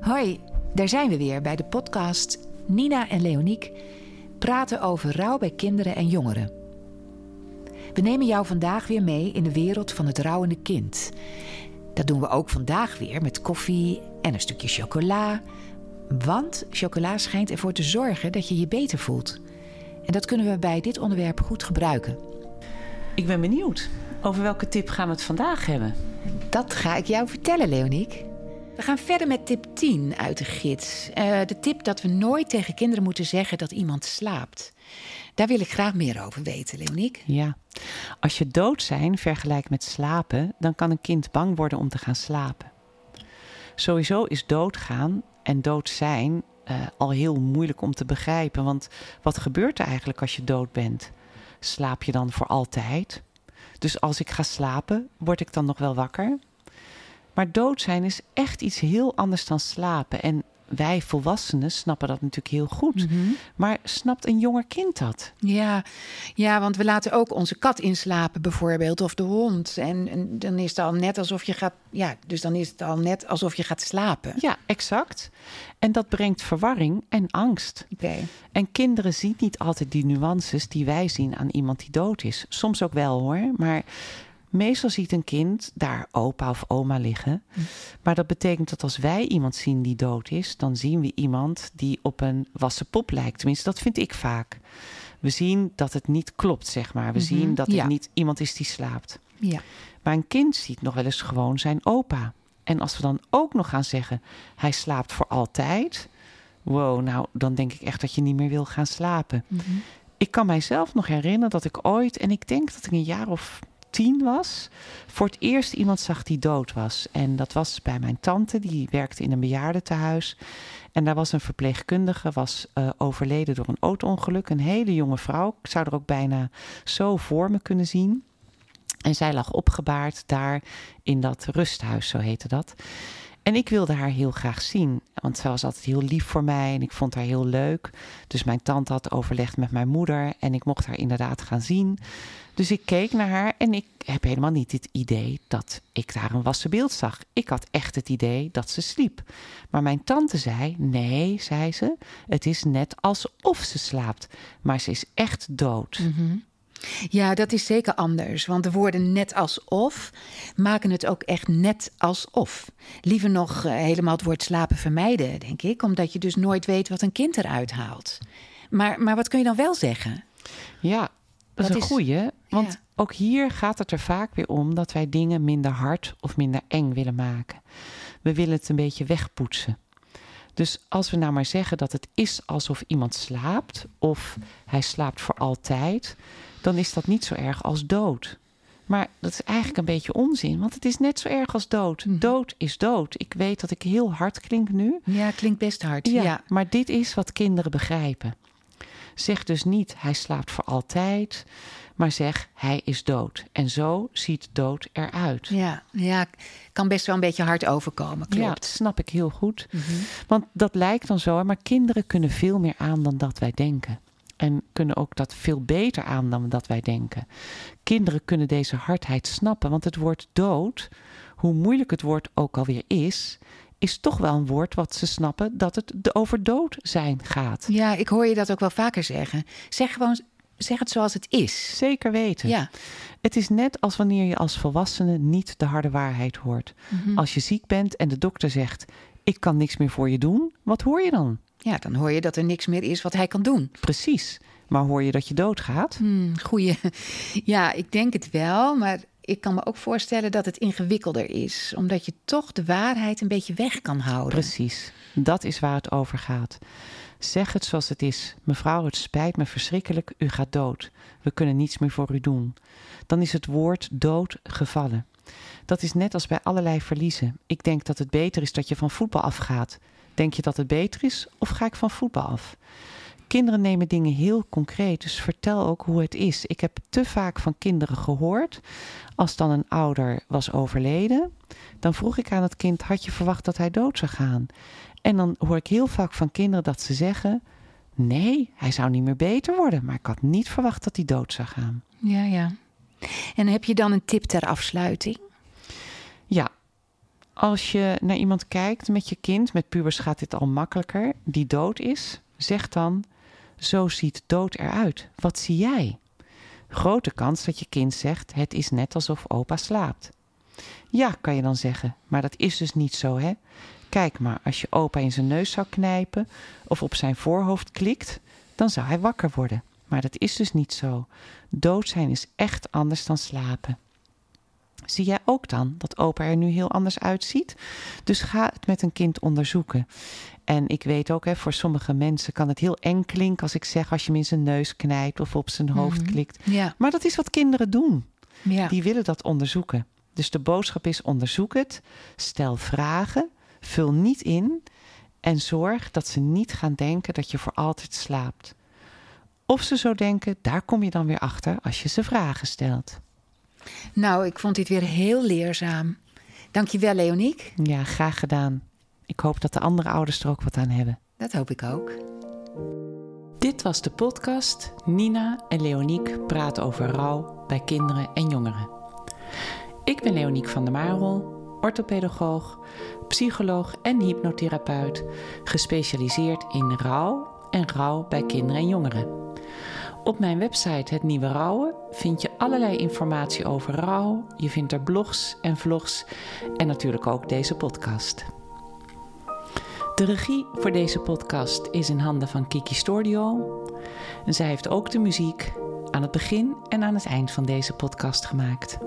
Hoi, daar zijn we weer bij de podcast Nina en Leoniek praten over rouw bij kinderen en jongeren. We nemen jou vandaag weer mee in de wereld van het rouwende kind. Dat doen we ook vandaag weer met koffie en een stukje chocola. Want chocola schijnt ervoor te zorgen dat je je beter voelt. En dat kunnen we bij dit onderwerp goed gebruiken. Ik ben benieuwd. Over welke tip gaan we het vandaag hebben? Dat ga ik jou vertellen, Leoniek. We gaan verder met tip 10 uit de gids. Uh, de tip dat we nooit tegen kinderen moeten zeggen dat iemand slaapt. Daar wil ik graag meer over weten, Leoniek. Ja. Als je dood zijn vergelijkt met slapen, dan kan een kind bang worden om te gaan slapen. Sowieso is doodgaan en dood zijn uh, al heel moeilijk om te begrijpen. Want wat gebeurt er eigenlijk als je dood bent? Slaap je dan voor altijd? Dus als ik ga slapen, word ik dan nog wel wakker? Maar dood zijn is echt iets heel anders dan slapen. En wij volwassenen snappen dat natuurlijk heel goed. Mhm. Maar snapt een jonger kind dat? Ja, ja, want we laten ook onze kat inslapen, bijvoorbeeld, of de hond. En, en, dan is het al net alsof je gaat. Ja, dus dan is het al net alsof je gaat slapen. Ja, exact. En dat brengt verwarring en angst. Oké. En kinderen zien niet altijd die nuances die wij zien aan iemand die dood is. Soms ook wel hoor, maar Meestal ziet een kind daar opa of oma liggen. Hm. Maar dat betekent dat als wij iemand zien die dood is, dan zien we iemand die op een wassen pop lijkt. Tenminste, dat vind ik vaak. We zien dat het niet klopt, zeg maar. We mhm. zien dat het niet iemand is die slaapt. Ja. Maar een kind ziet nog wel eens gewoon zijn opa. En als we dan ook nog gaan zeggen, hij slaapt voor altijd. Wow, nou, dan denk ik echt dat je niet meer wil gaan slapen. Mhm. Ik kan mijzelf nog herinneren dat ik ooit, en ik denk dat ik een jaar of tien was, voor het eerst iemand zag die dood was. En dat was bij mijn tante, die werkte in een bejaardentehuis. En daar was een verpleegkundige, was uh, overleden door een auto-ongeluk. Een hele jonge vrouw. Ik zou er ook bijna zo voor me kunnen zien. En zij lag opgebaard daar in dat rusthuis, zo heette dat. En ik wilde haar heel graag zien, want zij was altijd heel lief voor mij en ik vond haar heel leuk. Dus mijn tante had overlegd met mijn moeder en ik mocht haar inderdaad gaan zien. Dus ik keek naar haar en ik heb helemaal niet het idee dat ik daar een wassen beeld zag. Ik had echt het idee dat ze sliep. Maar mijn tante zei: Nee, zei ze, het is net alsof ze slaapt, maar ze is echt dood. Mm Ja, dat is zeker anders. Want de woorden net alsof maken het ook echt net alsof. Liever nog uh, helemaal het woord slapen vermijden, denk ik. Omdat je dus nooit weet wat een kind eruit haalt. Maar, maar wat kun je dan wel zeggen? Ja, dat is een goeie. Want ook hier gaat het er vaak weer om dat wij dingen minder hard of minder eng willen maken. We willen het een beetje wegpoetsen. Dus als we nou maar zeggen dat het is alsof iemand slaapt of hij slaapt voor altijd, dan is dat niet zo erg als dood. Maar dat is eigenlijk een beetje onzin, want het is net zo erg als dood. Mhm. Dood is dood. Ik weet dat ik heel hard klink nu. Ja, klinkt best hard. ja. Maar dit is wat kinderen begrijpen. Zeg dus niet hij slaapt voor altijd, maar zeg hij is dood. En zo ziet dood eruit. Ja, ja kan best wel een beetje hard overkomen. Klopt. Ja, dat snap ik heel goed. Mhm. Want dat lijkt dan zo, maar kinderen kunnen veel meer aan dan dat wij denken. En kunnen ook dat veel beter aan dan dat wij denken. Kinderen kunnen deze hardheid snappen, want het woord dood, hoe moeilijk het woord ook alweer is, is toch wel een woord wat ze snappen dat het over dood zijn gaat. Ja, ik hoor je dat ook wel vaker zeggen. Zeg gewoon, zeg het zoals het is. Zeker weten. Ja. Het is net als wanneer je als volwassene niet de harde waarheid hoort. Mhm. Als je ziek bent en de dokter zegt: Ik kan niks meer voor je doen, wat hoor je dan? Ja, dan hoor je dat er niks meer is wat hij kan doen. Precies. Maar hoor je dat je doodgaat? Hmm, goeie. Ja, ik denk het wel. Maar ik kan me ook voorstellen dat het ingewikkelder is, omdat je toch de waarheid een beetje weg kan houden. Precies, dat is waar het over gaat. Zeg het zoals het is. Mevrouw, het spijt me verschrikkelijk, u gaat dood. We kunnen niets meer voor u doen. Dan is het woord dood gevallen. Dat is net als bij allerlei verliezen. Ik denk dat het beter is dat je van voetbal afgaat. Denk je dat het beter is of ga ik van voetbal af? Kinderen nemen dingen heel concreet, dus vertel ook hoe het is. Ik heb te vaak van kinderen gehoord, als dan een ouder was overleden, dan vroeg ik aan het kind: had je verwacht dat hij dood zou gaan? En dan hoor ik heel vaak van kinderen dat ze zeggen: nee, hij zou niet meer beter worden, maar ik had niet verwacht dat hij dood zou gaan. Ja, ja. En heb je dan een tip ter afsluiting? Ja, als je naar iemand kijkt met je kind, met pubers gaat dit al makkelijker, die dood is, zeg dan: Zo ziet dood eruit. Wat zie jij? Grote kans dat je kind zegt: Het is net alsof opa slaapt. Ja, kan je dan zeggen, maar dat is dus niet zo, hè? Kijk maar, als je opa in zijn neus zou knijpen of op zijn voorhoofd klikt, dan zou hij wakker worden. Maar dat is dus niet zo. Dood zijn is echt anders dan slapen. Zie jij ook dan dat opa er nu heel anders uitziet? Dus ga het met een kind onderzoeken. En ik weet ook, hè, voor sommige mensen kan het heel eng klinken als ik zeg als je hem in zijn neus knijpt of op zijn hoofd Mhm. klikt. Ja. Maar dat is wat kinderen doen. Ja. Die willen dat onderzoeken. Dus de boodschap is: onderzoek het, stel vragen, vul niet in en zorg dat ze niet gaan denken dat je voor altijd slaapt. Of ze zo denken, daar kom je dan weer achter als je ze vragen stelt. Nou, ik vond dit weer heel leerzaam. Dankjewel, Leoniek. Ja, graag gedaan. Ik hoop dat de andere ouders er ook wat aan hebben. Dat hoop ik ook. Dit was de podcast Nina en Leoniek praten over rouw bij kinderen en jongeren. Ik ben Leoniek van der Marel, orthopedagoog, psycholoog en hypnotherapeut, gespecialiseerd in rouw en rouw bij kinderen en jongeren. Op mijn website Het Nieuwe Rouwen vind je allerlei informatie over rouw. Je vindt er blogs en vlogs en natuurlijk ook deze podcast. De regie voor deze podcast is in handen van Kiki Stordio. En zij heeft ook de muziek aan het begin en aan het eind van deze podcast gemaakt.